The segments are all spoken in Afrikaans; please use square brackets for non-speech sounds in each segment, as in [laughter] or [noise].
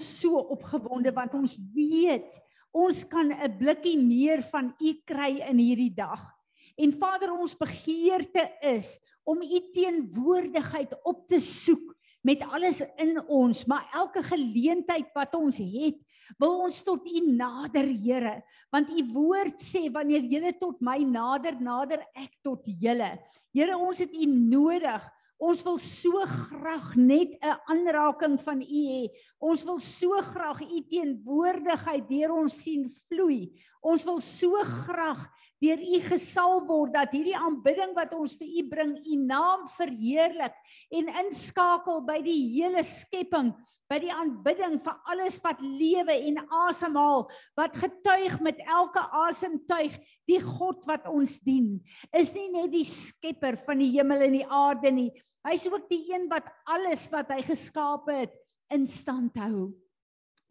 ons so opgewonde want ons weet ons kan 'n blikkie meer van u kry in hierdie dag. En Vader, ons begeerte is om u teenwoordigheid op te soek met alles in ons, maar elke geleentheid wat ons het, wil ons tot u nader, Here, want u woord sê wanneer julle tot my nader, nader ek tot julle. Here, ons het u nodig. Ons wil so graag net 'n aanraking van u hê. Ons wil so graag u teenwoordigheid deur ons sien vloei. Ons wil so graag deur u gesal word dat hierdie aanbidding wat ons vir u bring, u naam verheerlik en inskakel by die hele skepping, by die aanbidding vir alles wat lewe en asemhaal, wat getuig met elke asemtuig die God wat ons dien. Is nie net die skepper van die hemel en die aarde nie. Hy's ook die een wat alles wat hy geskaap het in stand hou.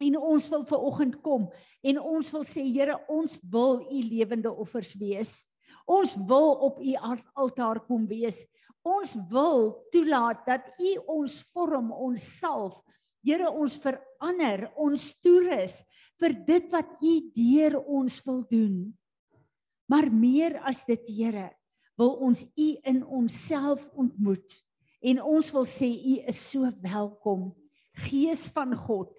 En ons wil ver oggend kom en ons wil sê Here, ons wil u lewende offers wees. Ons wil op u altaar kom wees. Ons wil toelaat dat u ons vorm, ons salf. Here, ons verander, ons toerus vir dit wat u deur ons wil doen. Maar meer as dit, Here, wil ons u in onsself ontmoet. En ons wil sê u is so welkom. Gees van God,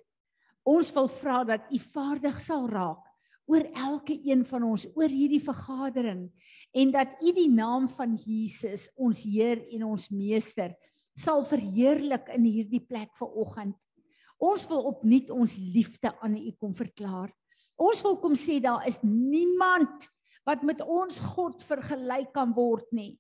Ons wil vra dat U vaardig sal raak oor elke een van ons, oor hierdie vergadering en dat U die naam van Jesus, ons Heer en ons Meester, sal verheerlik in hierdie plek vanoggend. Ons wil opnuut ons liefde aan U kom verklaar. Ons wil kom sê daar is niemand wat met ons God vergelyk kan word nie.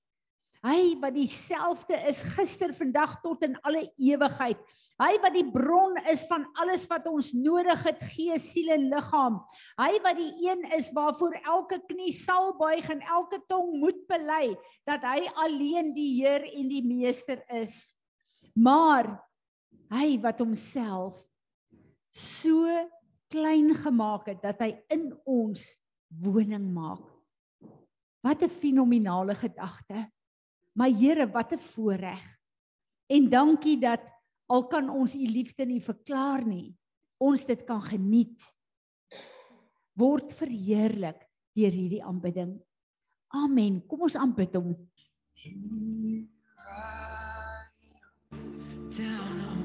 Hy wat dieselfde is gister, vandag tot in alle ewigheid. Hy wat die bron is van alles wat ons nodig het, gees, siel en liggaam. Hy wat die een is waarvoor elke knie sal buig en elke tong moet bely dat hy alleen die Heer en die meester is. Maar hy wat homself so klein gemaak het dat hy in ons woning maak. Wat 'n fenominale gedagte. Maar Here, wat 'n voorreg. En dankie dat al kan ons u liefde nie verklaar nie, ons dit kan geniet. Word verheerlik deur hierdie aanbidding. Amen. Kom ons aanbid hom. Down on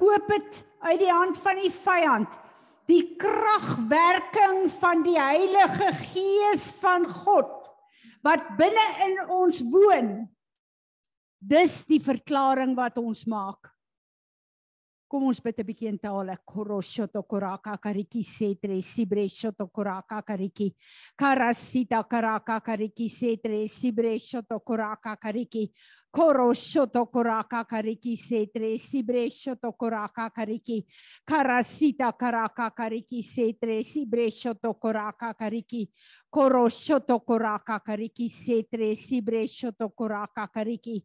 teruggekoop het uit die hand van die vyand. Die kragwerking van die Heilige Gees van God wat binne in ons woon. Dis die verklaring wat ons maak. Kom ons bid 'n bietjie in tale. Koroshoto koraka kariki setre sibre shoto koraka kariki. Karasita karaka kariki setre sibre shoto koraka kariki. Koroshoto koraka kariki setre sibre shoto koraka kariki. Karasita karaka kariki setre sibre shoto koraka kariki. Koroshoto koraka kariki setre sibre shoto koraka kariki.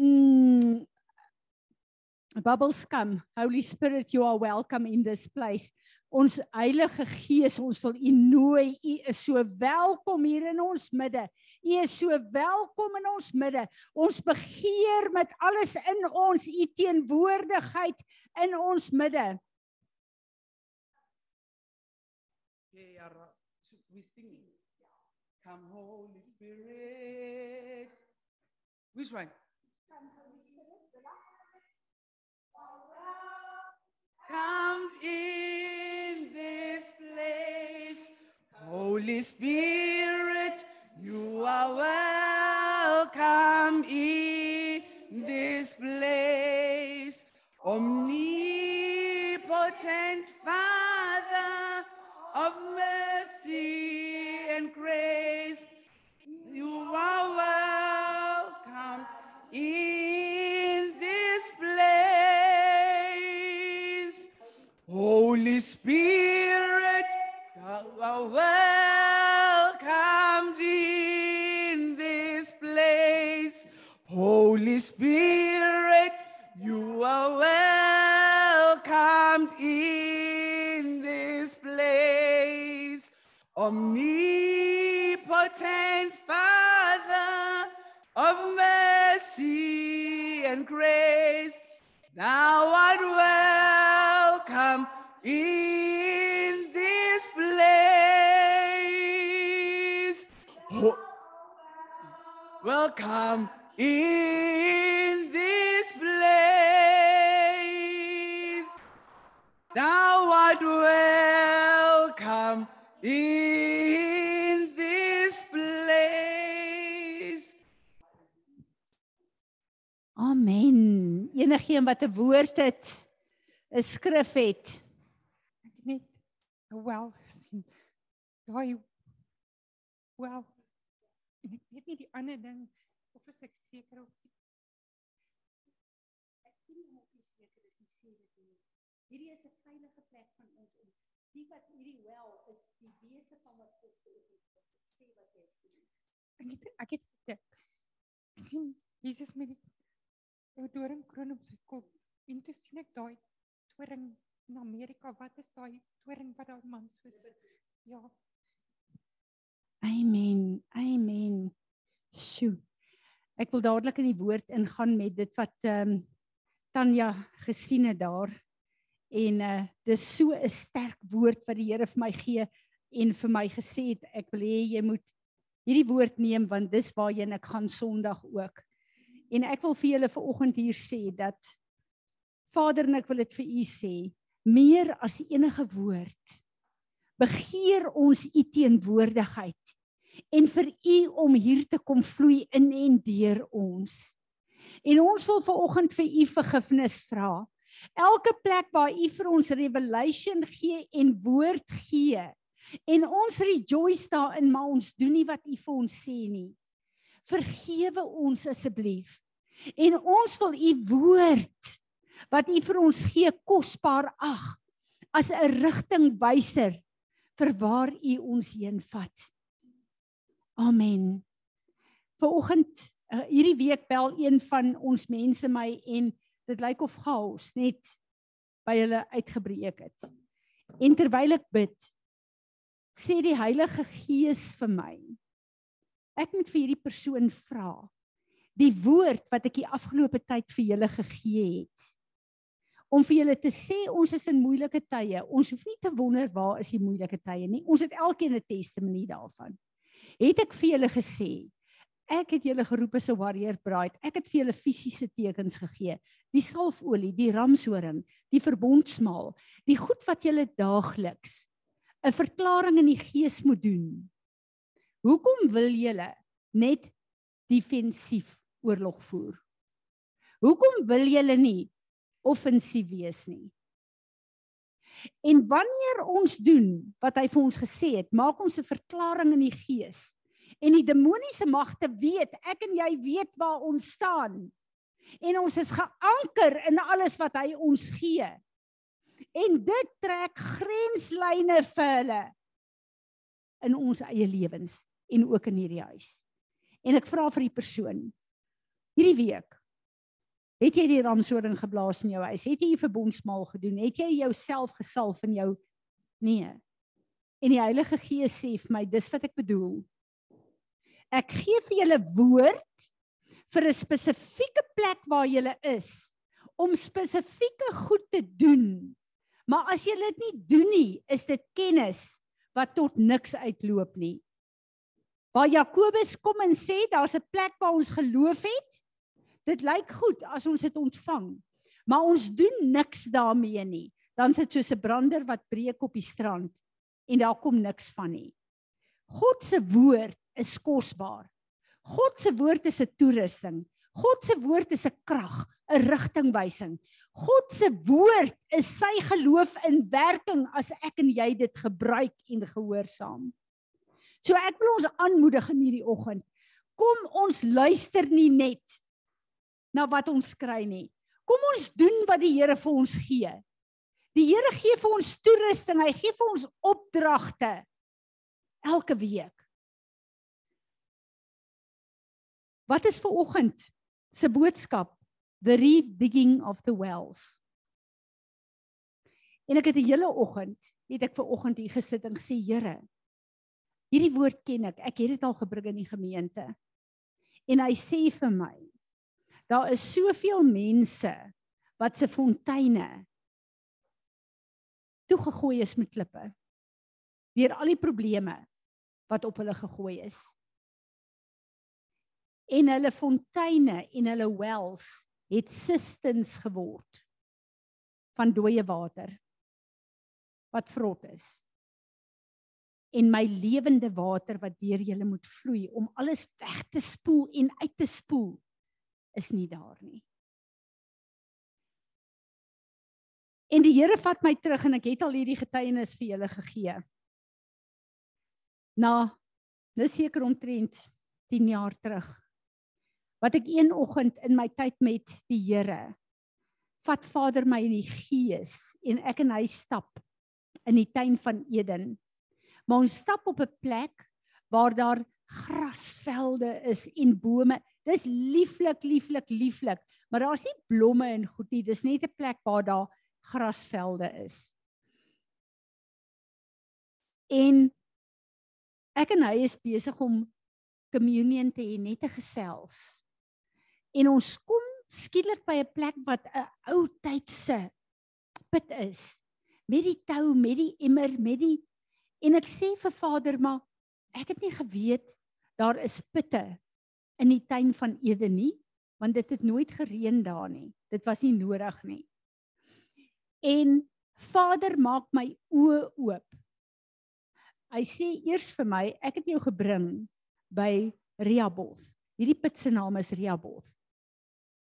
Mm, bubbles come holy spirit you are welcome in this place ons heilige gees ons wil u nooi. U is so welkom hier in ons midde. U is so welkom in ons midde. Ons begeer met alles in ons u teenwoordigheid in ons midde. We sing come holy spirit. Which one Come in this place, Holy Spirit, you are welcome in this place. Omnipotent Father of mercy and grace, you are welcome in Omnipotent Father of mercy and grace, thou art welcome in this place. Welcome in in this place. amen enigeen wat 'n woord het 'n skrif het ek net wel gesien. Daai wel en ek weet nie die ander ding of is ek seker of ek weet nie of jy seker is nie sê dit nie hierdie is 'n veilige plek die wat hierdie wel is die wese van wat God sê wat jy sien ek het ek het gedink. Ek sien Jesus met die doringkroon op sy kop en toe sien ek daai toring in Amerika. Wat is daai toring wat daai man soos ja, Amen. Amen. Sjoe. Ek wil dadelik in die woord ingaan met dit wat ehm um, Tanya gesien het daar. En uh dis so 'n sterk woord wat die Here vir my gee en vir my gesê het ek wil hê jy moet hierdie woord neem want dis waarheen ek gaan Sondag ook. En ek wil vir julle vanoggend hier sê dat Vader en ek wil dit vir u sê, meer as enige woord begeer ons u teenwoordigheid en vir u om hier te kom vloei in en deur ons. En ons wil vanoggend vir u vergifnis vra. Elke plek waar u vir ons revelation gee en woord gee en ons rejoice daarin maar ons doen nie wat u vir ons sê nie. Vergewe ons asseblief. En ons wil u woord wat u vir ons gee kosbaar ag as 'n rigtingwyser vir waar u ons heen vat. Amen. Vanoggend uh, hierdie week bel een van ons mense my en dit lyk of chaos net by hulle uitgebreek het. En terwyl ek bid, sê die Heilige Gees vir my, ek moet vir hierdie persoon vra. die woord wat ek die afgelope tyd vir julle gegee het. Om vir julle te sê ons is in moeilike tye. Ons hoef nie te wonder waar is die moeilike tye nie. Ons het elkeen 'n testimonie daarvan. Het ek vir julle gesê, ek het julle geroep as 'n warrior bride. Ek het vir julle fisiese tekens gegee. Die salfolie, die ramshoring, die verbondsmaal, die goed wat julle daagliks 'n verklaring in die gees moet doen. Hoekom wil julle net defensief oorlog voer? Hoekom wil julle nie offensief wees nie? En wanneer ons doen wat hy vir ons gesê het, maak ons 'n verklaring in die gees. En die demoniese magte weet, ek en jy weet waar ons staan. En ons is geanker in alles wat hy ons gee. En dit trek grenslyne vir hulle in ons eie lewens en ook in hierdie huis. En ek vra vir die persoon hierdie week Het jy die ramshoring geblaas in jou huis? Het jy 'n verbondsmaal gedoen? Het jy jouself gesalf in jou Nee. En die Heilige Gees sê vir my, dis wat ek bedoel. Ek gee vir julle woord vir 'n spesifieke plek waar julle is om spesifieke goed te doen. Maar as jy dit nie doen nie, is dit kennis wat tot niks uitloop nie. Waar Jakobus kom en sê daar's 'n plek waar ons geloof het, dit lyk goed as ons dit ontvang. Maar ons doen niks daarmee nie. Dan sit soos 'n brander wat breek op die strand en daar kom niks van nie. God se woord is kosbaar. God se woord is 'n toerusting. God se woord is 'n krag, 'n rigtingwysing. God se woord is sy geloof in werking as ek en jy dit gebruik en gehoorsaam. So ek wil ons aanmoedig in hierdie oggend. Kom ons luister nie net na wat ons kry nie. Kom ons doen wat die Here vir ons gee. Die Here gee vir ons toerusting, hy gee vir ons opdragte elke week. Wat is vir oggend se boodskap? The redigging of the wells. En ek het 'n hele oggend, het ek ver oggend hier gesit en gesê, Here, hierdie woord ken ek. Ek het dit al gebring in die gemeente. En hy sê vir my, Daar is soveel mense wat se fonteine toegegooi is met klippe. Deur al die probleme wat op hulle gegooi is. En hulle fonteine en hulle wells het cisterns geword van dooie water wat vrot is. En my lewende water wat deur julle moet vloei om alles weg te spoel en uit te spoel is nie daar nie. En die Here vat my terug en ek het al hierdie getuienis vir julle gegee. Na nou seker omtrent 10 jaar terug. Wat ek een oggend in my tyd met die Here vat Vader my in die gees en ek en hy stap in die tuin van Eden. Maar ons stap op 'n plek waar daar grasvelde is en bome. Dis lieflik, lieflik, lieflik, maar daar's nie blomme en goed nie. Dis net 'n plek waar daar grasvelde is. En ek en hy is besig om communion te hê, net te gesels. En ons kom skielik by 'n plek wat 'n ou tydse put is. Met die tou, met die emmer, met die en ek sê vir Vader, maar ek het nie geweet daar is putte in die tuin van Eden nie, want dit het nooit gereën daar nie. Dit was nie nodig nie. En Vader maak my oë oop. Hy sê eers vir my, ek het jou gebring by Rehoboth. Hierdie put se naam is Rehoboth.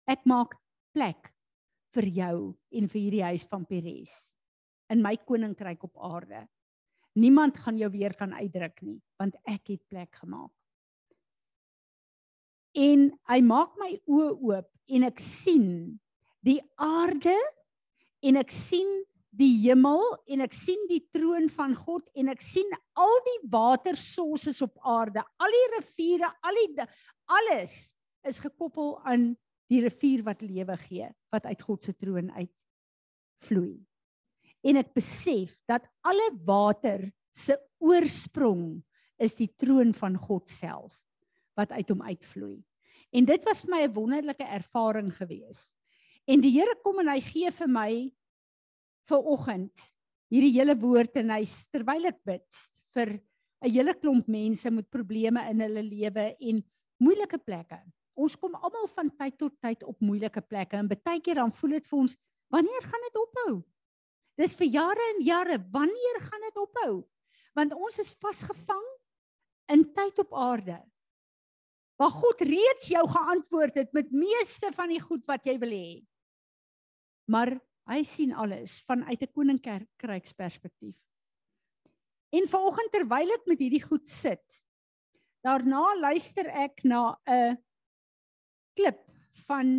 Ek maak plek vir jou en vir hierdie huis van Peres in my koninkryk op aarde. Niemand gaan jou weer kan uitdruk nie, want ek het plek gemaak en hy maak my oë oop en ek sien die aarde en ek sien die hemel en ek sien die troon van God en ek sien al die watersources op aarde al die riviere al die alles is gekoppel aan die rivier wat lewe gee wat uit God se troon uit vloei en ek besef dat alle water se oorsprong is die troon van God self wat uit hom uitvloei. En dit was vir my 'n wonderlike ervaring gewees. En die Here kom en hy gee vir my vir oggend hierdie hele woord en hy terwyl ek bid vir 'n hele klomp mense met probleme in hulle lewe en moeilike plekke. Ons kom almal van tyd tot tyd op moeilike plekke en baie keer dan voel dit vir ons, wanneer gaan dit ophou? Dis vir jare en jare, wanneer gaan dit ophou? Want ons is vasgevang in tyd op aarde. Waar God reeds jou geantwoord het met meeste van die goed wat jy wil hê. Maar hy sien alles vanuit 'n koninkryksperspektief. En vanoggend terwyl ek met hierdie goed sit, daarna luister ek na 'n klip van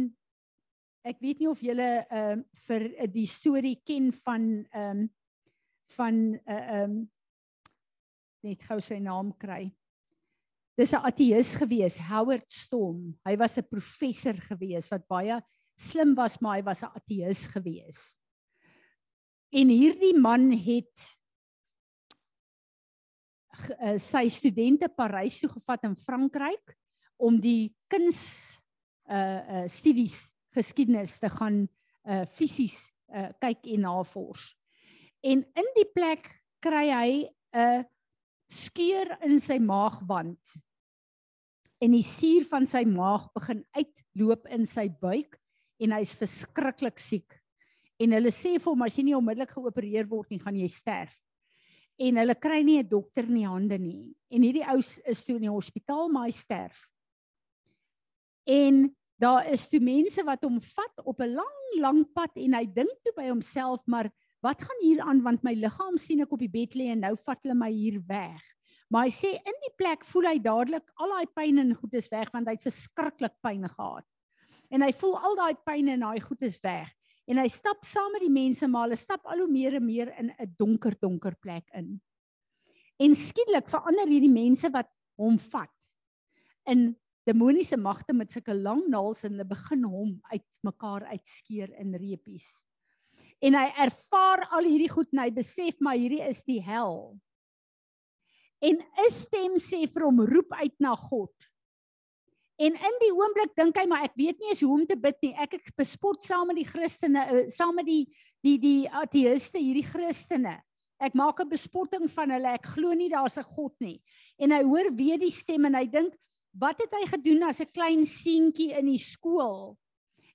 ek weet nie of julle ehm uh, vir die storie ken van ehm um, van 'n uh, ehm um, net gou sy naam kry. Dis 'n ateïs gewees, Howard Storm. Hy was 'n professor gewees wat baie slim was, maar hy was 'n ateïs gewees. En hierdie man het uh, sy studente Parys toe gevat in Frankryk om die kuns uh uh studies geskiedenis te gaan uh fisies uh kyk en navors. En in die plek kry hy 'n skeur in sy maagwand. En die suur van sy maag begin uitloop in sy buik en hy's verskriklik siek. En hulle sê vir hom as jy nie onmiddellik geopereer word nie, gaan jy sterf. En hulle kry nie 'n dokter in die hande nie. En hierdie ou is toe in die hospitaal maar hy sterf. En daar is toe mense wat hom vat op 'n lang lang pad en hy dink toe by homself maar wat gaan hier aan want my liggaam sien ek op die bed lê en nou vat hulle my hier weg. Maar hy sê in die plek voel hy dadelik al daai pyn en goed is weg want hy het verskriklik pyn gehad. En hy voel al daai pyn en daai goed is weg. En hy stap saam met die mense maar hulle stap al hoe meer en meer in 'n donker donker plek in. En skielik verander hierdie mense wat hom vat in demoniese magte met sulke lang naels en hulle begin hom uitmekaar uitskeer in reepies. En hy ervaar al hierdie goed en hy besef maar hierdie is die hel. En 'n stem sê vir hom roep uit na God. En in die oomblik dink hy maar ek weet nie eens hoe om te bid nie. Ek ek bespot saam met die Christene, eh, saam met die die die ateïste, hierdie Christene. Ek maak 'n bespotting van hulle. Ek glo nie daar's 'n God nie. En hy hoor weer die stem en hy dink wat het hy gedoen as 'n klein seentjie in die skool?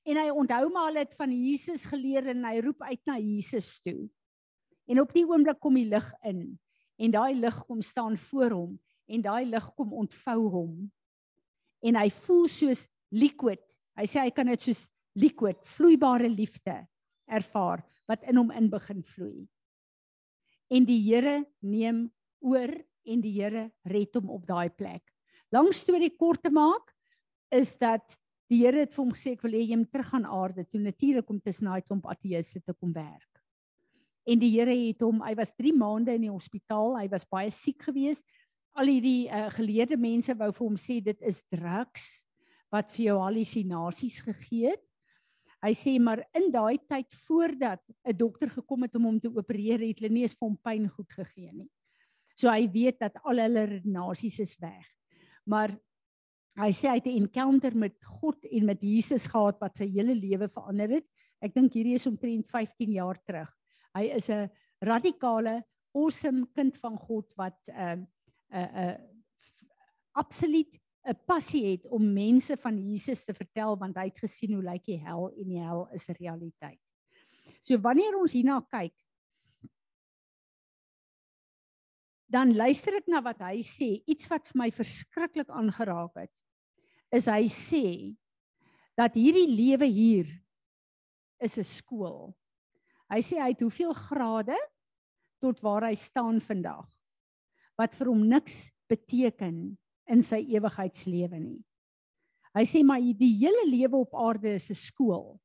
En hy onthou maar al het van Jesus geleer en hy roep uit na Jesus toe. En op die oomblik kom die lig in en daai lig kom staan voor hom en daai lig kom ontvou hom. En hy voel soos liquid. Hy sê hy kan dit soos liquid, vloeibare liefde ervaar wat in hom in begin vloei. En die Here neem oor en die Here red hom op daai plek. Lang storie kort te maak is dat die Here het vir hom gesê ek wil hê jy moet terug aan aarde toe natuurlik om tussen daai klomp ateëse te kom werk. En die Here het hom, hy was 3 maande in die hospitaal, hy was baie siek geweest. Al hierdie uh, geleerde mense wou vir hom sê dit is drugs wat vir jou halusinasies gegee het. Hy sê maar in daai tyd voordat 'n dokter gekom het om hom te opereer, het hulle nie eens vir hom pyn goed gegee nie. So hy weet dat al hulle nasies is weg maar hy sê hy het 'n encounter met God en met Jesus gehad wat sy hele lewe verander het. Ek dink hierdie is omtrent 15 jaar terug. Hy is 'n radikale, awesome kind van God wat 'n uh, 'n uh, uh, absoluut 'n passie het om mense van Jesus te vertel want hy het gesien hoe lyk die hel en die hel is 'n realiteit. So wanneer ons hierna kyk, dan luister ek na wat hy sê, iets wat vir my verskriklik aangeraak het. Is hy sê dat hierdie lewe hier is 'n skool. Hy sê hy het hoeveel grade tot waar hy staan vandag wat vir hom niks beteken in sy ewigheidslewe nie. Hy sê maar die hele lewe op aarde is 'n skool.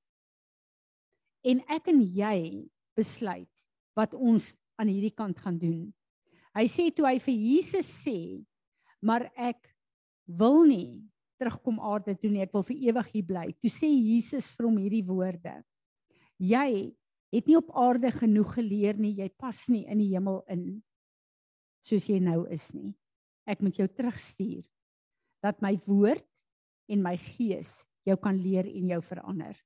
En ek en jy besluit wat ons aan hierdie kant gaan doen. Hy sê toe hy vir Jesus sê, maar ek wil nie terugkom aarde toe nie, ek wil vir ewig hier bly. Toe sê Jesus vir hom hierdie woorde: Jy het nie op aarde genoeg geleer nie, jy pas nie in die hemel in soos jy nou is nie. Ek moet jou terugstuur dat my woord en my gees jou kan leer en jou verander.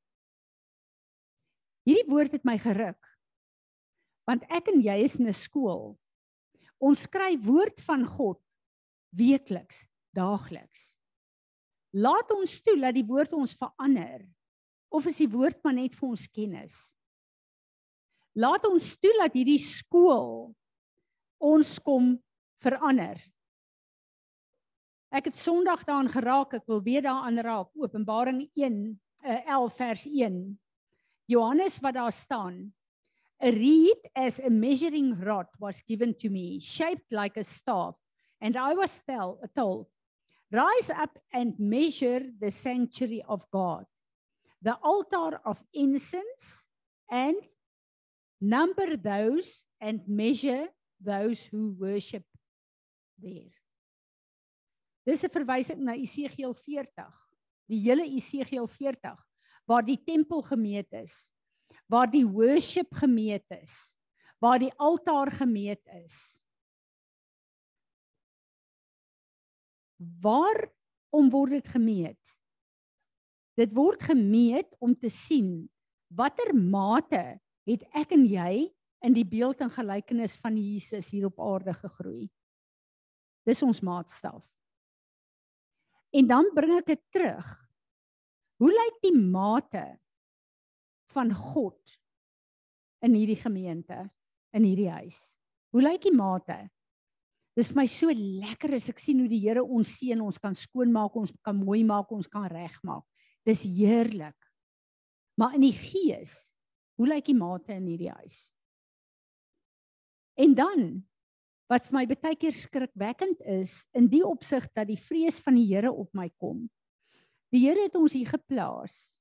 Hierdie woord het my geruk. Want ek en jy is in 'n skool. Ons skryf woord van God weekliks, daagliks. Laat ons toe dat die woord ons verander of is die woord maar net vir ons kennis? Laat ons toe dat hierdie skool ons kom verander. Ek het Sondag daaraan geraak, ek wil weer daaraan raak. Openbaring 1 uh, 11 vers 1. Johannes wat daar staan. A reed as a measuring rod was given to me, shaped like a staff, and I was tell, told, Rise up and measure the sanctuary of God, the altar of incense, and number those and measure those who worship there. Dis 'n verwysing na Esegiel 40. Die hele Esegiel 40 waar die tempel gemeet is, waar die worship gemeet is, waar die altaar gemeet is. Waarom word dit gemeet? Dit word gemeet om te sien watter mate het ek en jy in die beeld en gelykenis van Jesus hier op aarde gegroei. Dis ons maatstaf. En dan bring ek dit terug. Hoe lyk die mate van God in hierdie gemeente, in hierdie huis? Hoe lyk die mate? Dis vir my so lekker as ek sien hoe die Here ons seën, ons kan skoonmaak, ons kan mooi maak, ons kan regmaak. Dis heerlik. Maar in die gees, hoe lyk die mate in hierdie huis? En dan wat vir my baie keer skrikwekkend is in die opsig dat die vrees van die Here op my kom. Die Here het ons hier geplaas.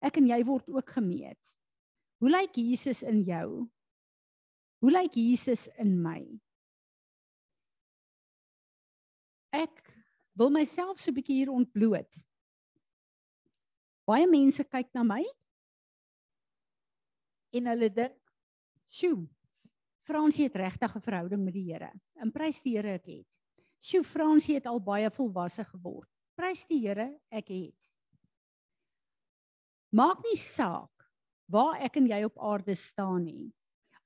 Ek en jy word ook gemeet. Hoe lyk Jesus in jou? Hoe lyk Jesus in my? Ek wil myself so 'n bietjie hier ontbloot. Baie mense kyk na my en hulle dink, "Sjoe, Fransie het regtig 'n verhouding met die Here. En prys die Here ek het. Sjoe, Fransie het al baie volwasse geword. Prys die Here ek het. Maak nie saak waar ek en jy op aarde staan nie.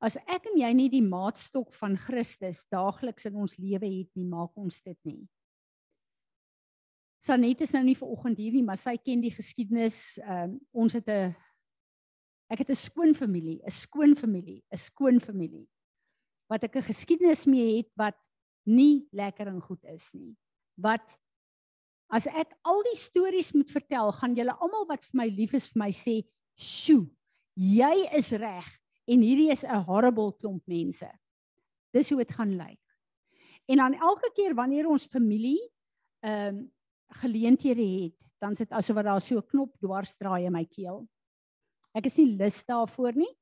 As ek en jy nie die maatstok van Christus daagliks in ons lewe het nie, maak ons dit nie. Sanet is nou nie ver oggend hier nie, maar sy ken die geskiedenis. Um, ons het 'n ek het 'n skoon familie, 'n skoon familie, 'n skoon familie wat ek 'n geskiedenis mee het wat nie lekker en goed is nie. Wat as ek al die stories moet vertel, gaan julle almal wat vir my lief is vir my sê, "Sjoe, jy is reg en hierdie is 'n horrible klomp mense." Dis hoe dit gaan lyk. En dan elke keer wanneer ons familie ehm um, geleenthede het, dan sit asof wat daar so 'n knop dwars draai in my keel. Ek is nie lus daarvoor nie.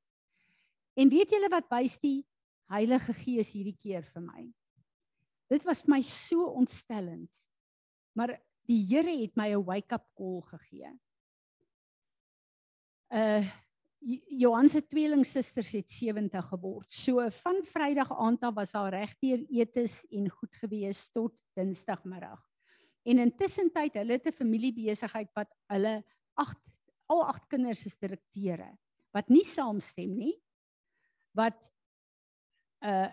En weet julle wat wys die Heilige Gees hierdie keer vir my. Dit was vir my so ontstellend. Maar die Here het my 'n wake-up call gegee. Uh Johan se tweelingsusters het 70 geword. So van Vrydag aand af was daar regdeur etes en goed gewees tot Dinsdagmiddag. En intussen tyd hulle het 'n familiebesigheid wat hulle 8 al 8 kinders is direkteure wat nie saamstem nie. Wat 'n uh,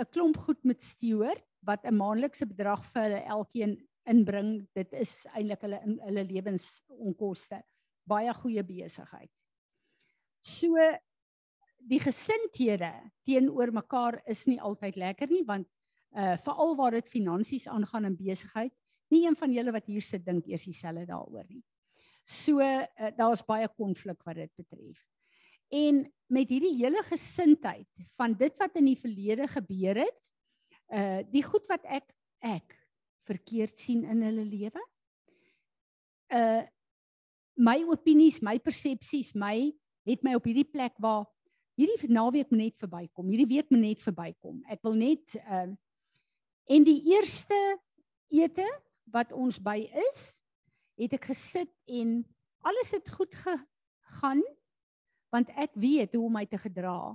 'n klomp goed met steward wat 'n maandelikse bedrag vir hulle elkeen inbring. Dit is eintlik hulle in hulle lewensonkoste. Baie goeie besigheid. So die gesindhede teenoor mekaar is nie altyd lekker nie want uh veral waar dit finansies aangaan in besigheid, nie een van julle wat hier sit dink eers dieselfde daaroor nie. So uh, daar's baie konflik wat dit betref. En met hierdie hele gesindheid van dit wat in die verlede gebeur het, uh die goed wat ek ek verkeerd sien in hulle lewe. Uh my opinies, my persepsies, my het my op hierdie plek waar hierdie naweek moet net verbykom. Hierdie week moet net verbykom. Ek wil net uh en die eerste ete wat ons by is, het ek gesit en alles het goed gegaan want ek weet hoe om my te gedra.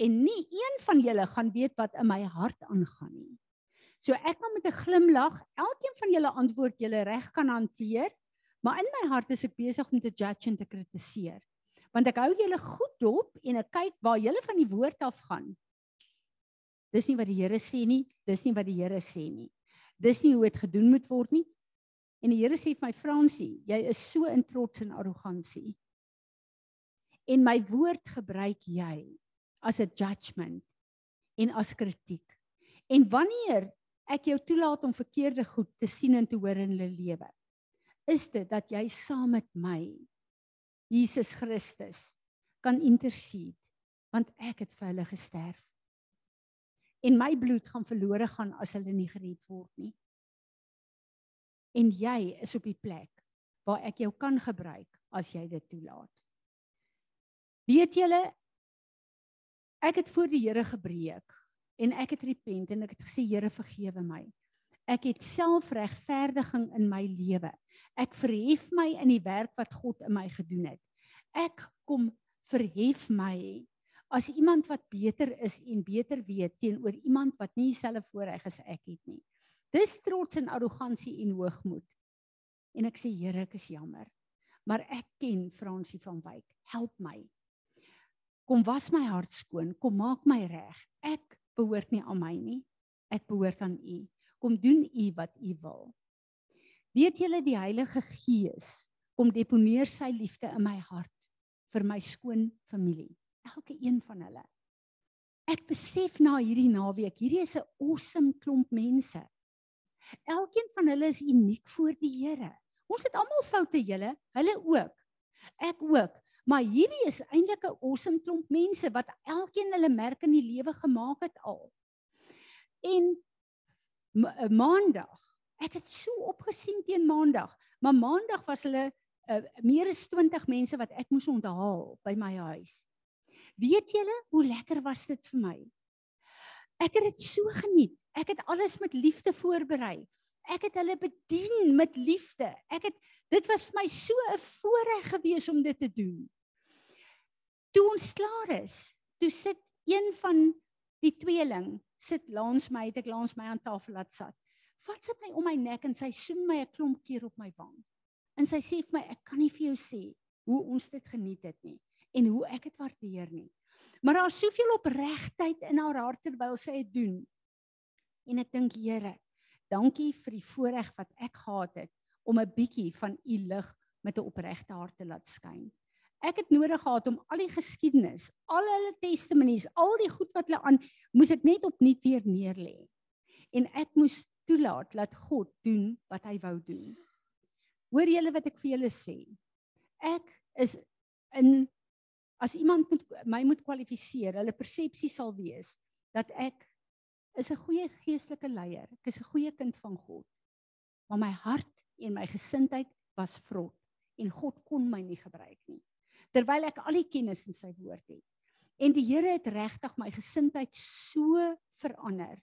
En nie een van julle gaan weet wat in my hart aangaan nie. So ek kan met 'n glimlag elkeen van julle antwoord julle reg kan hanteer, maar in my hart is ek besig om te judge en te kritiseer. Want ek hou julle goed dop en ek kyk waar julle van die woord af gaan. Dis nie wat die Here sê nie, dis nie wat die Here sê nie. Dis nie hoe dit gedoen moet word nie. En die Here sê vir my Fransie, jy is so in trots en arrogansie. En my woord gebruik jy as 'n judgement en as kritiek. En wanneer ek jou toelaat om verkeerde goed te sien en te hoor in hulle lewe, is dit dat jy saam met my Jesus Christus kan intercede want ek het vir hulle gesterf. En my bloed gaan verlore gaan as hulle nie gered word nie. En jy is op die plek waar ek jou kan gebruik as jy dit toelaat. Weet julle ek het voor die Here gebreek en ek het repent en ek het gesê Here vergewe my. Ek het selfregverdiging in my lewe. Ek verhef my in die werk wat God in my gedoen het. Ek kom verhef my as iemand wat beter is en beter weet teenoor iemand wat nie dieselfde voorreg as ek het nie. Dis trots en arrogansie en hoogmoed. En ek sê Here, ek is jammer. Maar ek ken Fransie van Wyk. Help my. Kom was my hart skoon, kom maak my reg. Ek behoort nie aan my nie. Ek behoort aan U. Kom doen U wat U wil. Weet julle die Heilige Gees kom deponeer sy liefde in my hart vir my skoon familie, elke een van hulle. Ek besef na hierdie naweek, hierdie is 'n awesome klomp mense. Elkeen van hulle is uniek voor die Here. Ons het almal foute, julle, hulle ook. Ek ook. Maar hierdie is eintlik 'n awesome klomp mense wat elkeen hulle merk in die lewe gemaak het al. En ma eh, maandag, ek het so opgesien teen maandag, maar maandag was hulle uh, meer as 20 mense wat ek moes onthaal by my huis. Weet julle hoe lekker was dit vir my? Ek het dit so geniet. Ek het alles met liefde voorberei. Ek het hulle bedien met liefde. Ek het dit was vir my so 'n voorreg gewees om dit te doen. Toe ons klaar is, toe sit een van die tweeling sit langs my, het ek langs my aan tafel laat sit. Vat sy my om my nek en sy soen my 'n klomp keer op my wang. En sy sê vir my, ek kan nie vir jou sê hoe ons dit geniet het nie en hoe ek dit waardeer nie. Maar daar's soveel opregtheid in haar hart terwyl sy dit doen. En ek dink, Here, dankie vir die voorreg wat ek gehad het om 'n bietjie van u lig met 'n opregte hart te laat skyn. Ek het nodig gehad om al die geskiedenis, al hulle testimonies, al die goed wat hulle aan moes ek net opnuut weer neerlê. En ek moes toelaat dat God doen wat hy wou doen. Hoor julle wat ek vir julle sê? Ek is in as iemand moet my moet kwalifiseer, hulle persepsie sal wees dat ek is 'n goeie geestelike leier. Ek is 'n goeie kind van God. Maar my hart en my gesindheid was vrot en God kon my nie gebruik nie terwyl ek al die kennis in sy woord het. En die Here het regtig my gesindheid so verander.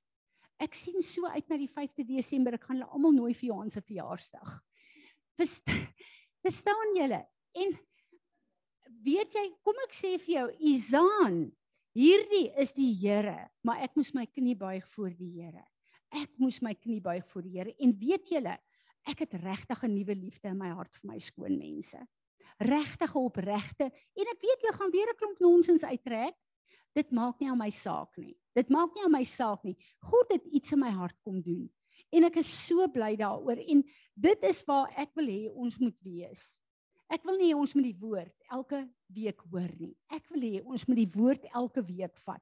Ek sien so uit na die 5de Desember. Ek gaan hulle almal nooi vir Johan se verjaarsdag. Verst, [laughs] verstaan julle? En weet jy, kom ek sê vir jou, Izaan, hierdie is die Here, maar ek moes my knie buig voor die Here. Ek moes my knie buig voor die Here en weet julle, ek het regtig 'n nuwe liefde in my hart vir my skoon mense regtige opregte en ek weet jy gaan weer 'n klomp nonsens uittrek. Dit maak nie aan my saak nie. Dit maak nie aan my saak nie. God het iets in my hart kom doen. En ek is so bly daaroor en dit is waar ek wil hê ons moet wees. Ek wil nie ons moet die woord elke week hoor nie. Ek wil hê ons moet die woord elke week vat.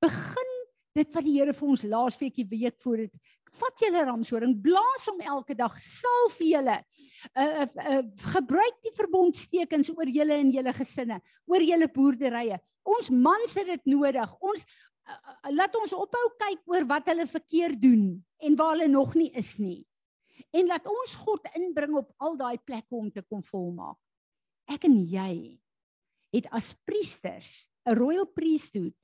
Begin dit wat die Here vir ons laasweek die week voor het vat julle ramshoring, blaas hom elke dag, salf julle. Uh, uh, uh gebruik die verbondstekens oor julle en julle gesinne, oor julle boerderye. Ons mans het dit nodig. Ons uh, uh, laat ons ophou kyk oor wat hulle verkeerd doen en waar hulle nog nie is nie. En laat ons God inbring op al daai plekke om te kom volmaak. Ek en jy het as priesters 'n royal priesthood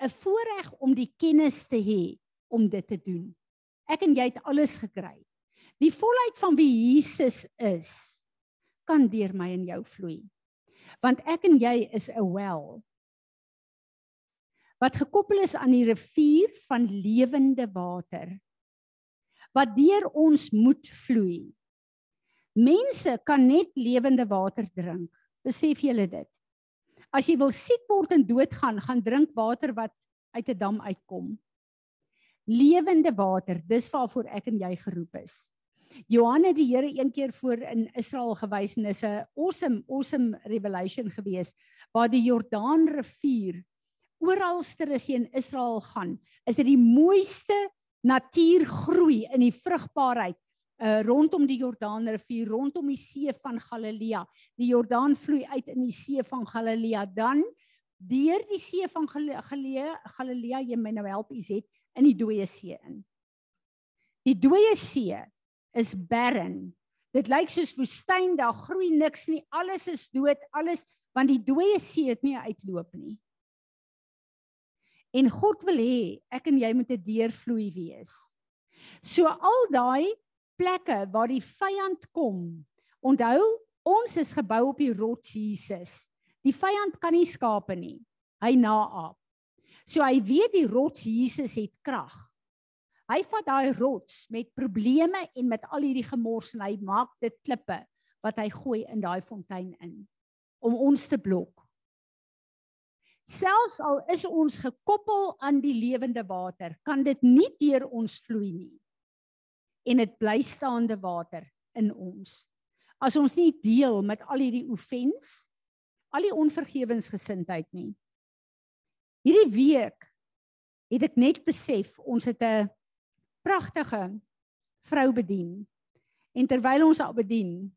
'n voorreg om die kennis te hê om dit te doen. Ek en jy het alles gekry. Die volheid van wie Jesus is kan deur my en jou vloei. Want ek en jy is 'n well wat gekoppel is aan die rivier van lewende water. wat deur ons moet vloei. Mense kan net lewende water drink. Besef julle dit? As jy wil siek word en doodgaan, gaan drink water wat uit 'n dam uitkom. Lewende water, dis waarvoor ek en jy geroep is. Johan het die Here een keer voor in Israel gewys en is 'n awesome awesome revelation gewees waar die Jordaan rivier oralster as jy in Israel gaan, is dit die mooiste natuurgroei in die vrugbaarheid uh rondom die Jordaan rivier, rondom die see van Galilea. Die Jordaan vloei uit in die see van Galilea. Dan deur die see van Galilea, Galilea jy my nou help is het in die dooie see in. Die dooie see is barren. Dit lyk soos woestyn, daar groei niks nie. Alles is dood, alles want die dooie see het nie uitloop nie. En God wil hê ek en jy moet 'n deurvloei wees. So al daai plekke waar die vyand kom. Onthou, ons is gebou op die rots Jesus. Die vyand kan nie skape nie. Hy naap. So hy weet die rots Jesus het krag. Hy vat daai rots met probleme en met al hierdie gemors en hy maak dit klippe wat hy gooi in daai fontein in om ons te blok. Selfs al is ons gekoppel aan die lewende water, kan dit nie deur ons vloei nie. En dit bly staande water in ons. As ons nie deel met al hierdie offens, al die onvergewensgesindheid nie. Hierdie week het ek net besef ons het 'n pragtige vrou bedien. En terwyl ons haar bedien,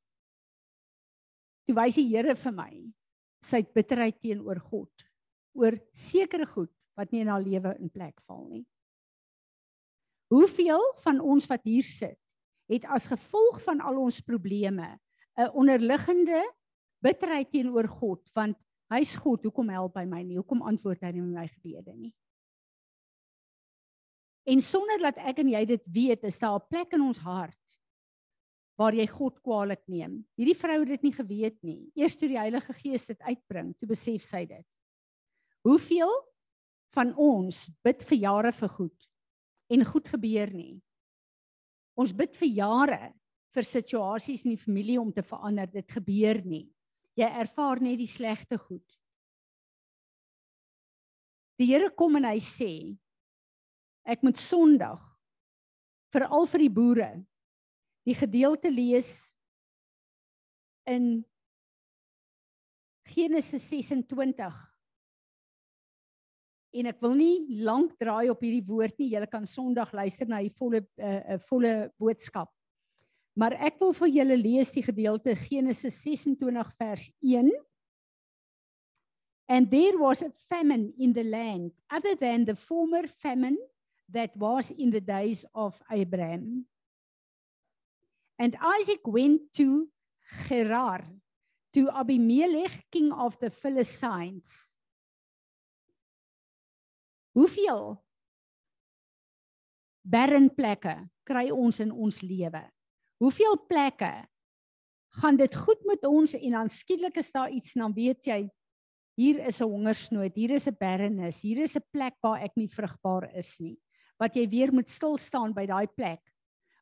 toe wys die Here vir my sy bitterheid teenoor God oor sekere goed wat nie in haar lewe in plek val nie. Hoeveel van ons wat hier sit, het as gevolg van al ons probleme 'n onderliggende bitterheid teenoor God want hy's God, hoekom help hy my nie? Hoekom antwoord hy nie my gebede nie? En sonder dat ek en jy dit weet, is daar 'n plek in ons hart waar jy God kwaadlik neem. Hierdie vrou het dit nie geweet nie. Eers toe die Heilige Gees dit uitbring, toe besef sy dit. Hoeveel van ons bid vir jare vir goed en goed gebeur nie. Ons bid vir jare vir situasies in die familie om te verander, dit gebeur nie. Jy ervaar net die slegte goed. Die Here kom en hy sê, ek moet Sondag veral vir die boere die gedeelte lees in Genesis 26 en ek wil nie lank draai op hierdie woord nie. Julle kan Sondag luister na die volle 'n uh, uh, volle boodskap. Maar ek wil vir julle lees die gedeelte Genesis 26 vers 1. And there was a famine in the land other than the former famine that was in the days of Abraham. And Isaac went to Gerar, to Abimelech, king of the Philistines. Hoeveel barren plekke kry ons in ons lewe? Hoeveel plekke gaan dit goed met ons en dan skielik is daar iets en dan weet jy hier is 'n hongersnood, hier is 'n barrenness, hier is 'n plek waar ek nie vrugbaar is nie wat jy weer moet stil staan by daai plek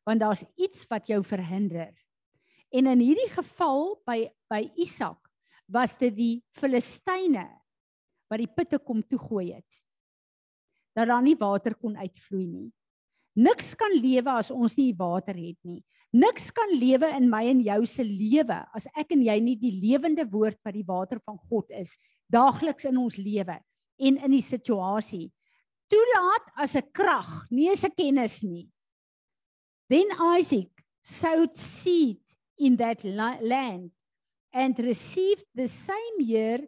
want daar's iets wat jou verhinder. En in hierdie geval by by Isak was dit die Filistyne wat die putte kom toegooi het. Dat daar nie water kon uitvloei nie. Niks kan lewe as ons nie water het nie. Niks kan lewe in my en jou se lewe as ek en jy nie die lewende woord wat die water van God is daagliks in ons lewe en in die situasie toelaat as 'n krag, nie as 'n kennis nie. Then Isaac sowed seed in that land and received the same year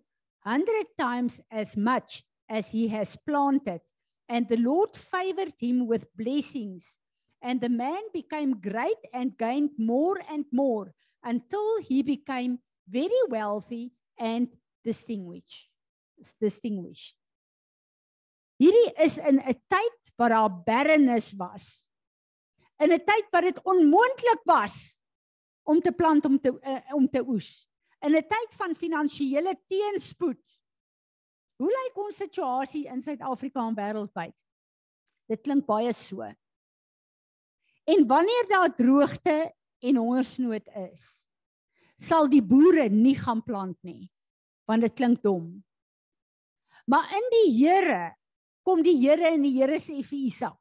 100 times as much as he has planted and the Lord favored him with blessings and the man became great and gained more and more until he became very wealthy and distinguished distinguished Hierdie is in 'n tyd waar daar barrenness was. In 'n tyd wat dit onmoontlik was om te plant om te uh, om te oes. In 'n tyd van finansiële teenspoed. Hoe lyk ons situasie in Suid-Afrika en wêreldwyd? Dit klink baie so. En wanneer daar droogte en hongersnood is, sal die boere nie gaan plant nie, want dit klink dom. Maar in die Here kom die Here en die Here sê vir Isak,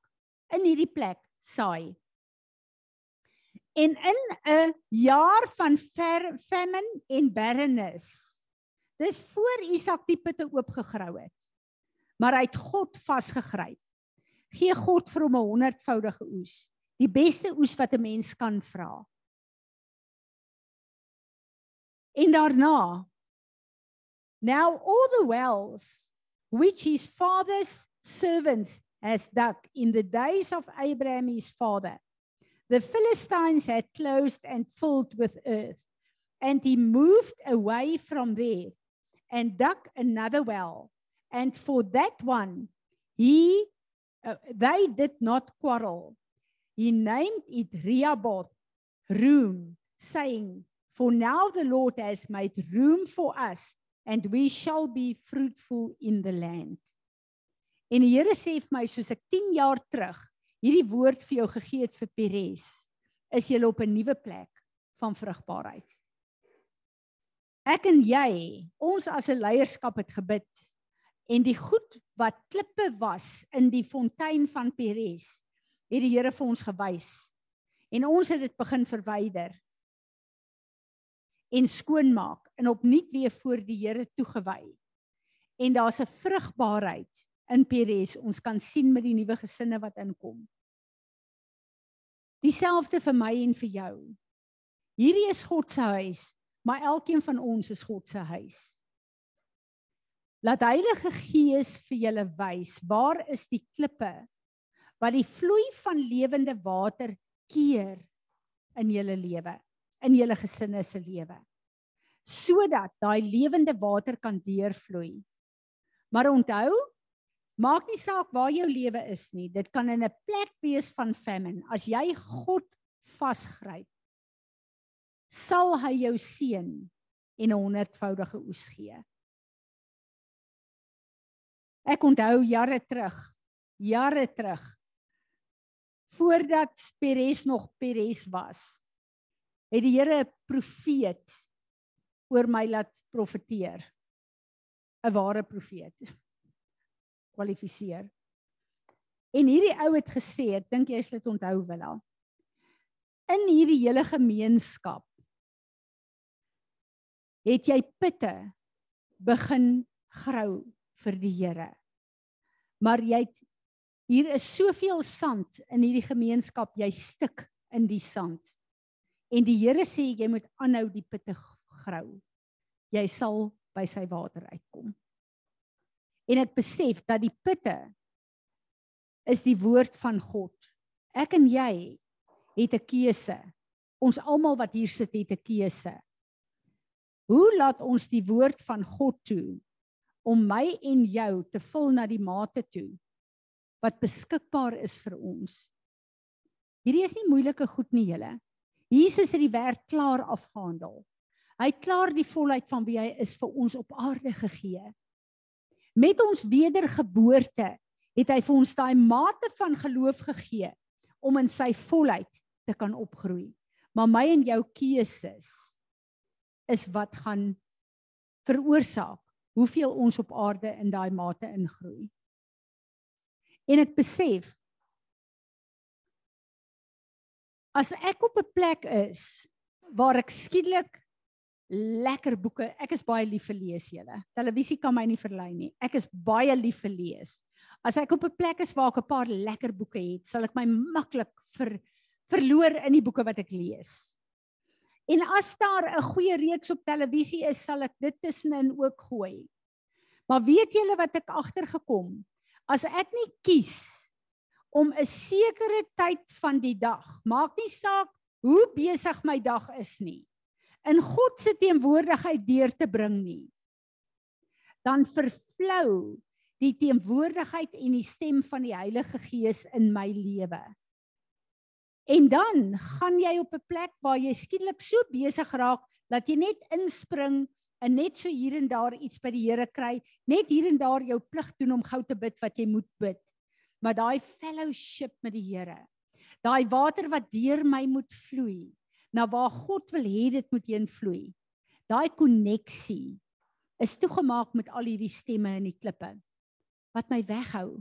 in hierdie plek saai. En in 'n jaar van famine en barrenness. Dis voor Isak die putte oopgegrou het. Maar hy het God vasgegryp. Gee God vir hom 'n honderdvoudige oes, die beste oes wat 'n mens kan vra. En daarna Now all the wells which his father's servants has dug in the days of Abraham his father the Philistines had closed and filled with earth and he moved away from there and dug another well and for that one he uh, they did not quarrel he named it Rehoboth room saying for now the Lord has made room for us and we shall be fruitful in the land. En die Here sê vir my soos ek 10 jaar terug hierdie woord vir jou gegee het vir Peres, is jy op 'n nuwe plek van vrugbaarheid. Ek en jy, ons as 'n leierskap het gebid en die goed wat klippe was in die fontein van Peres, het die Here vir ons gewys. En ons het dit begin verwyder en skoonmaak en opnuut weer voor die Here toegewy. En daar's 'n vrugbaarheid in Peres. Ons kan sien met die nuwe gesinne wat inkom. Dieselfde vir my en vir jou. Hierdie is God se huis, maar elkeen van ons is God se huis. Laat Heilige Gees vir julle wys waar is die klippe wat die vloei van lewende water keer in julle lewe in julle gesinne se lewe sodat daai lewende water kan deurvloei. Maar onthou, maak nie saak waar jou lewe is nie, dit kan in 'n plek wees van famine. As jy God vasgryp, sal hy jou seën en 'n honderdvoudige oes gee. Ek onthou jare terug, jare terug voordat Peres nog Peres was het die Here 'n profeet oor my laat profeteer. 'n Ware profeet. Kwalifiseer. En hierdie ou het gesê, ek dink jy sal dit onthou Willa. In hierdie hele gemeenskap het jy pitte begin grou vir die Here. Maar jy het hier is soveel sand in hierdie gemeenskap, jy stik in die sand. En die Here sê jy moet aanhou die pitte grou. Jy sal by sy water uitkom. En ek besef dat die pitte is die woord van God. Ek en jy het 'n keuse. Ons almal wat hier sit het 'n keuse. Hoe laat ons die woord van God toe om my en jou te vul na die mate toe wat beskikbaar is vir ons? Hierdie is nie moeilike goed nie, julle. Jesus het die werk klaar afgehandel. Hy het klaar die volheid van wie hy is vir ons op aarde gegee. Met ons wedergeboorte het hy vir ons daai mate van geloof gegee om in sy volheid te kan opgroei. Maar my en jou keuses is wat gaan veroorsaak hoeveel ons op aarde in daai mate ingroei. En ek besef as ek op 'n plek is waar ek skielik lekker boeke, ek is baie lief vir lees julle. Televisie kan my nie verlei nie. Ek is baie lief vir lees. As ek op 'n plek is waar ek 'n paar lekker boeke het, sal ek my maklik ver verloor in die boeke wat ek lees. En as daar 'n goeie reeks op televisie is, sal ek dit tussenin ook gooi. Maar weet julle wat ek agtergekom? As ek nie kies om 'n sekere tyd van die dag, maak nie saak hoe besig my dag is nie, in God se teenwoordigheid deur te bring nie. Dan vervlou die teenwoordigheid en die stem van die Heilige Gees in my lewe. En dan gaan jy op 'n plek waar jy skielik so besig raak dat jy net inspring en net so hier en daar iets by die Here kry, net hier en daar jou plig doen om gou te bid wat jy moet bid maar daai fellowship met die Here. Daai water wat deur my moet vloei, na waar God wil hê dit moet heen vloei. Daai koneksie is toegemaak met al hierdie stemme in die klippe wat my weghou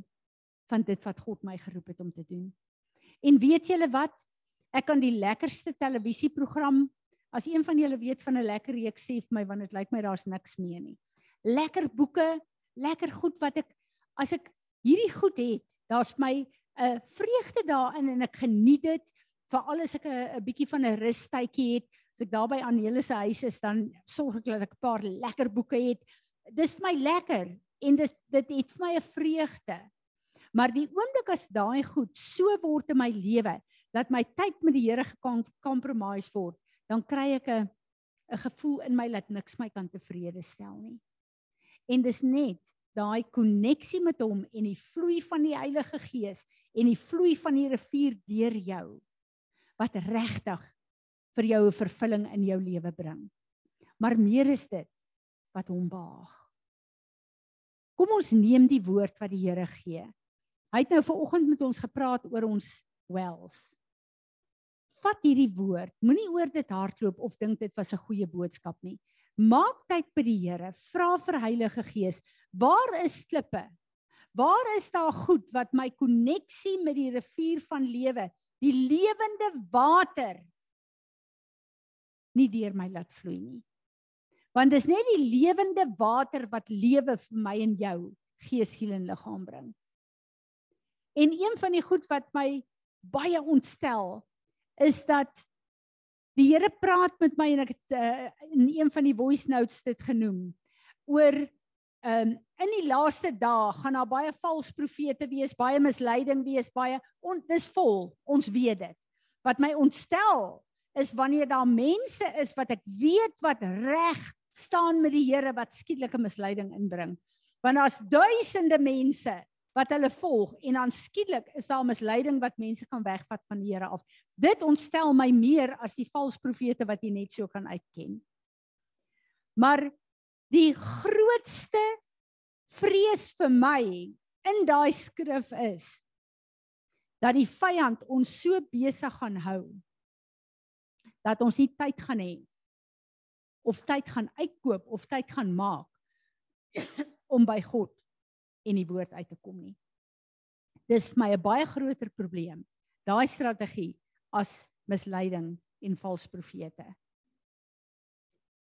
van dit wat God my geroep het om te doen. En weet julle wat? Ek kan die lekkerste televisieprogram as een van julle weet van 'n lekker reeks sê vir my want dit lyk my daar's niks meer nie. Lekker boeke, lekker goed wat ek as ek hierdie goed het, daar's my 'n vreugde daarin en ek geniet dit veral as ek 'n 'n bietjie van 'n rustydjie het. As ek daar by Anele se huis is, dan sorg ek dat ek 'n paar lekker boeke het. Dis vir my lekker en dis dit het vir my 'n vreugde. Maar die oomblik as daai goed so word in my lewe dat my tyd met die Here gekompromise word, dan kry ek 'n 'n gevoel in my dat niks my kan tevrede stel nie. En dis net daai koneksie met hom en die vloei van die Heilige Gees en die vloei van die rivier deur jou wat regtig vir jou 'n vervulling in jou lewe bring. Maar meer is dit wat hom behaag. Kom ons neem die woord wat die Here gee. Hy het nou vanoggend met ons gepraat oor ons wells. Vat hierdie woord. Moenie oor dit hardloop of dink dit was 'n goeie boodskap nie. Maak tyd by die Here. Vra vir Heilige Gees, waar is klippe? Waar is daar goed wat my koneksie met die rivier van lewe, die lewende water nie deur my laat vloei nie? Want dis net die lewende water wat lewe vir my en jou gees, siel en liggaam bring. En een van die goed wat my baie ontstel is dat die Here praat met my en ek het uh, in een van die voice notes dit genoem oor um, in die laaste dae gaan daar baie vals profete wees, baie misleiding wees, baie on, dis vol, ons weet dit. Wat my ontstel is wanneer daar mense is wat ek weet wat reg staan met die Here wat skietelike misleiding inbring. Want daar's duisende mense wat hulle volg en dan skielik is daar misleiding wat mense kan wegvat van die Here af. Dit ontstel my meer as die valse profete wat jy net so kan uitken. Maar die grootste vrees vir my in daai skrif is dat die vyand ons so besig gaan hou dat ons nie tyd gaan hê of tyd gaan uitkoop of tyd gaan maak [coughs] om by God en die woord uit te kom nie. Dis vir my 'n baie groter probleem, daai strategie as misleiding en valse profete.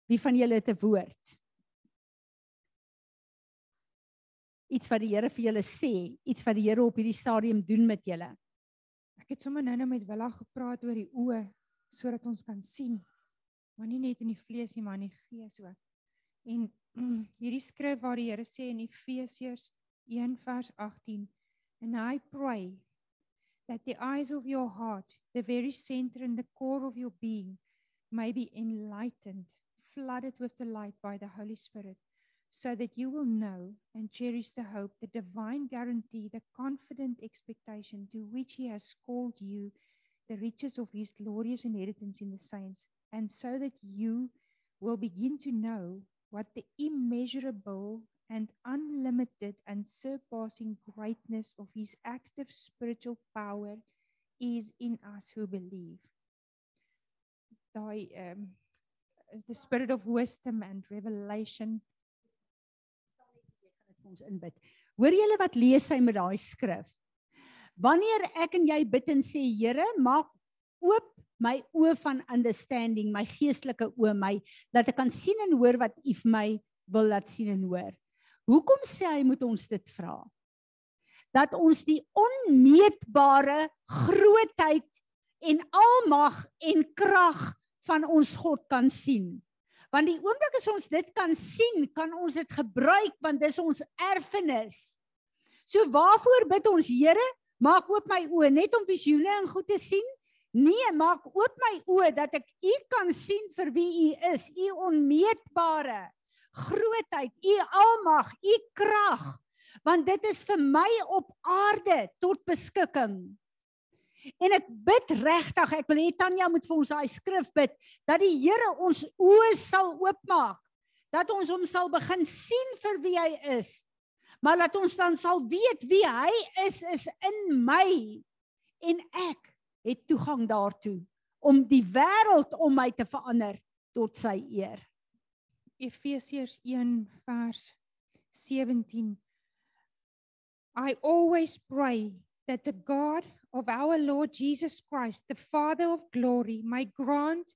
Wie van julle het 'n woord? Iets wat die Here vir julle sê, iets wat die Here op hierdie stadium doen met julle. Ek het sommer nou-nou met Willa gepraat oor die oë sodat ons kan sien maar nie net in die vlees nie, maar in die gees ook. En mm, [clears throat] hierdie skrif waar die Here sê in Efesiërs 1 vers 18, and I pray that the eyes of your heart, the very center and the core of your being, may be enlightened, flooded with the light by the Holy Spirit, so that you will know and cherish the hope, the divine guarantee, the confident expectation to which He has called you, the riches of His glorious inheritance in the saints and so that you will begin to know what the immeasurable and unlimited and surpassing greatness of his active spiritual power is in us who believe. Daai um the spirit of wisdom and revelation ons inbid. Hoor julle wat lees hy met daai skrif? Wanneer ek en jy bid en sê Here, maak oop my oë van understanding, my geestelike oë, my dat ek kan sien en hoor wat U vir my wil laat sien en hoor. Hoekom sê hy moet ons dit vra? Dat ons die onmeetbare grootheid en almag en krag van ons God kan sien. Want die oomblik as ons dit kan sien, kan ons dit gebruik want dis ons erfenis. So waarvoor bid ons Here? Maak oop my oë net om visioene en goed te sien Nee, maak oop my oë dat ek u kan sien vir wie u is, u onmeetbare grootheid, u almag, u krag. Want dit is vir my op aarde tot beskikking. En ek bid regtig, ek wil hê Tanya moet vir ons daai skrif bid dat die Here ons oë sal oopmaak, dat ons hom sal begin sien vir wie hy is. Maar laat ons dan sal weet wie hy is is in my en ek het toegang daartoe om die wêreld om my te verander tot sy eer. Efesiërs 1 vers 17 I always pray that the God of our Lord Jesus Christ, the Father of glory, may grant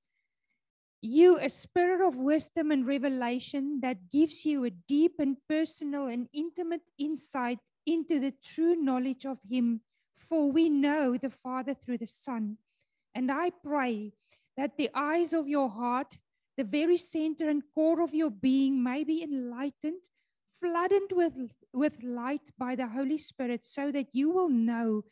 you a spirit of wisdom and revelation that gives you a deep and personal and intimate insight into the true knowledge of Him. For we know the Father through the Son. And I pray that the eyes of your heart, the very center and core of your being, may be enlightened, flooded with, with light by the Holy Spirit, so that you will know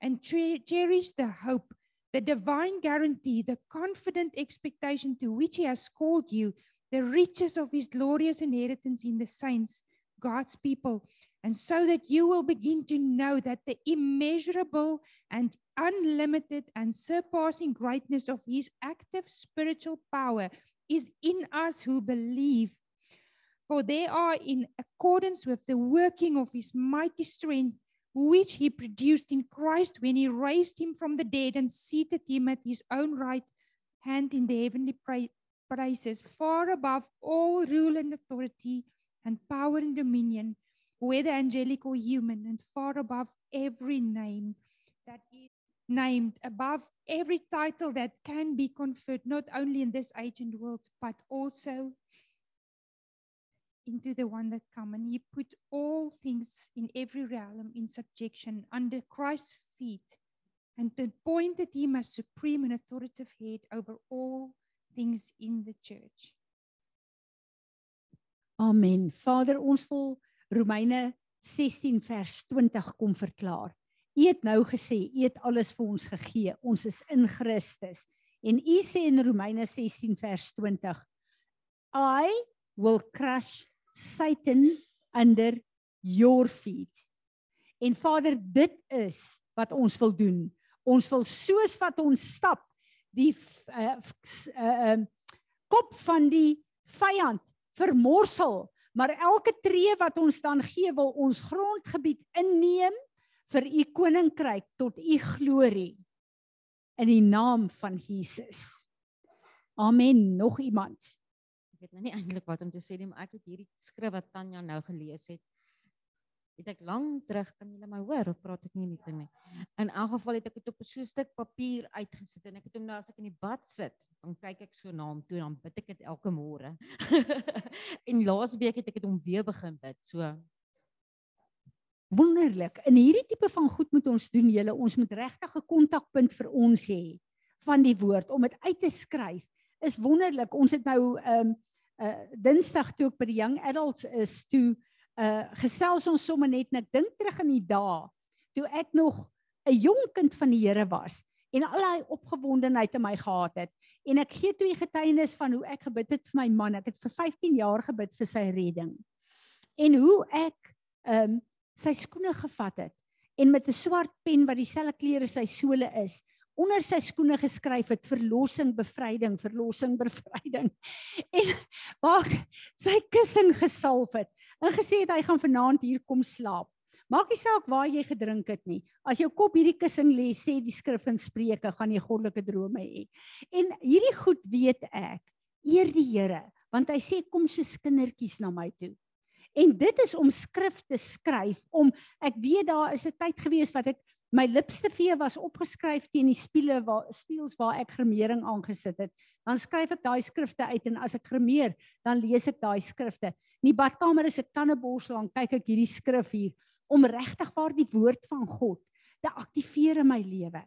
and tre- cherish the hope the divine guarantee, the confident expectation to which He has called you, the riches of His glorious inheritance in the saints, God's people, and so that you will begin to know that the immeasurable and unlimited and surpassing greatness of His active spiritual power is in us who believe. For they are in accordance with the working of His mighty strength which he produced in Christ when he raised him from the dead and seated him at his own right hand in the heavenly places, far above all rule and authority and power and dominion, whether angelic or human, and far above every name that is named, above every title that can be conferred, not only in this age and world, but also into the one that come and he put all things in every realm in subjection under Christ's feet and appointed him as supreme and authoritative head over all things in the church. Amen. Vader, ons wil Romeine 16 vers 20 kom verklaar. U het nou gesê, u het alles vir ons gegee. Ons is in Christus. En u sê in Romeine 16 vers 20, I will crush Satan under your feet. En Vader, dit is wat ons wil doen. Ons wil soos wat ons stap die uh, uh, kop van die vyand vermorsel, maar elke tree wat ons dan gee wil ons grondgebied inneem vir u koninkryk tot u glorie in die naam van Jesus. Amen. Nog iemand? Ek weet nou nie eintlik wat om te sê nie, maar ek het hierdie skrif wat Tanya nou gelees het. Het ek lank terug kan julle my hoor of praat ek nie net nie. In elk geval het ek dit op so 'n stuk papier uitgesit en ek het hom nou as ek in die bad sit, dan kyk ek so na hom toe en dan bid ek dit elke môre. [laughs] en laas week het ek dit om weer begin bid. So wonderlik. In hierdie tipe van goed moet ons doen julle. Ons moet regtig 'n kontakpunt vir ons hê van die woord om dit uit te skryf. Is wonderlik. Ons het nou ehm um, uh Dinsdag toe ek by die young adults is toe uh gesels ons sommer net en ek dink terug in die dae toe ek nog 'n jong kind van die Here was en al daai opgewondenheid in my gehad het en ek gee twee getuienis van hoe ek gebid het vir my man. Ek het vir 15 jaar gebid vir sy redding. En hoe ek ehm um, sy skoene gevat het en met 'n swart pen wat dieselfde kleure sy sole is onder sy skoene geskryf het verlossing bevryding verlossing bevryding. [laughs] En waar sy kussing gesalf het en gesê het hy gaan vanaand hier kom slaap. Maak nie saak waar jy gedrink het nie. As jou kop hierdie kussing lê sê die skrif in spreuke gaan jy goddelike drome hê. En hierdie goed weet ek eer die Here want hy sê kom soos kindertjies na my toe En dit is om skrif te skryf om ek weet daar is 'n tyd gewees wat ek my lipste vee was opgeskryf teen die spiele waar spieels waar ek gremering aangesit het. Dan skryf ek daai skrifte uit en as ek gremeer, dan lees ek daai skrifte. In die badkamer is ek tandeborsel en kyk ek hierdie skrif hier om regtig waar die woord van God te aktiveer in my lewe.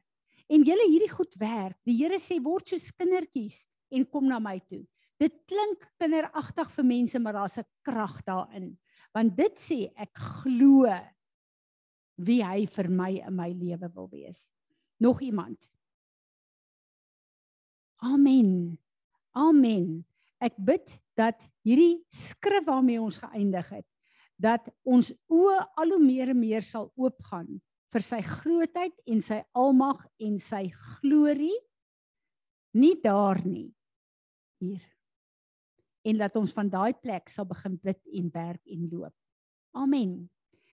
En julle hierdie goed werk. Die Here sê word soos kindertjies en kom na my toe. Dit klink kinderagtig vir mense, maar daar's 'n krag daarin. Want dit sê ek glo wie hy vir my in my lewe wil wees. Nog iemand? Amen. Amen. Ek bid dat hierdie skrif waarmee ons geëindig het, dat ons oë al hoe meer en meer sal oopgaan vir sy grootheid en sy almag en sy glorie nie daar nie hier en dat ons van daai plek sal begin bid en werk en loop. Amen.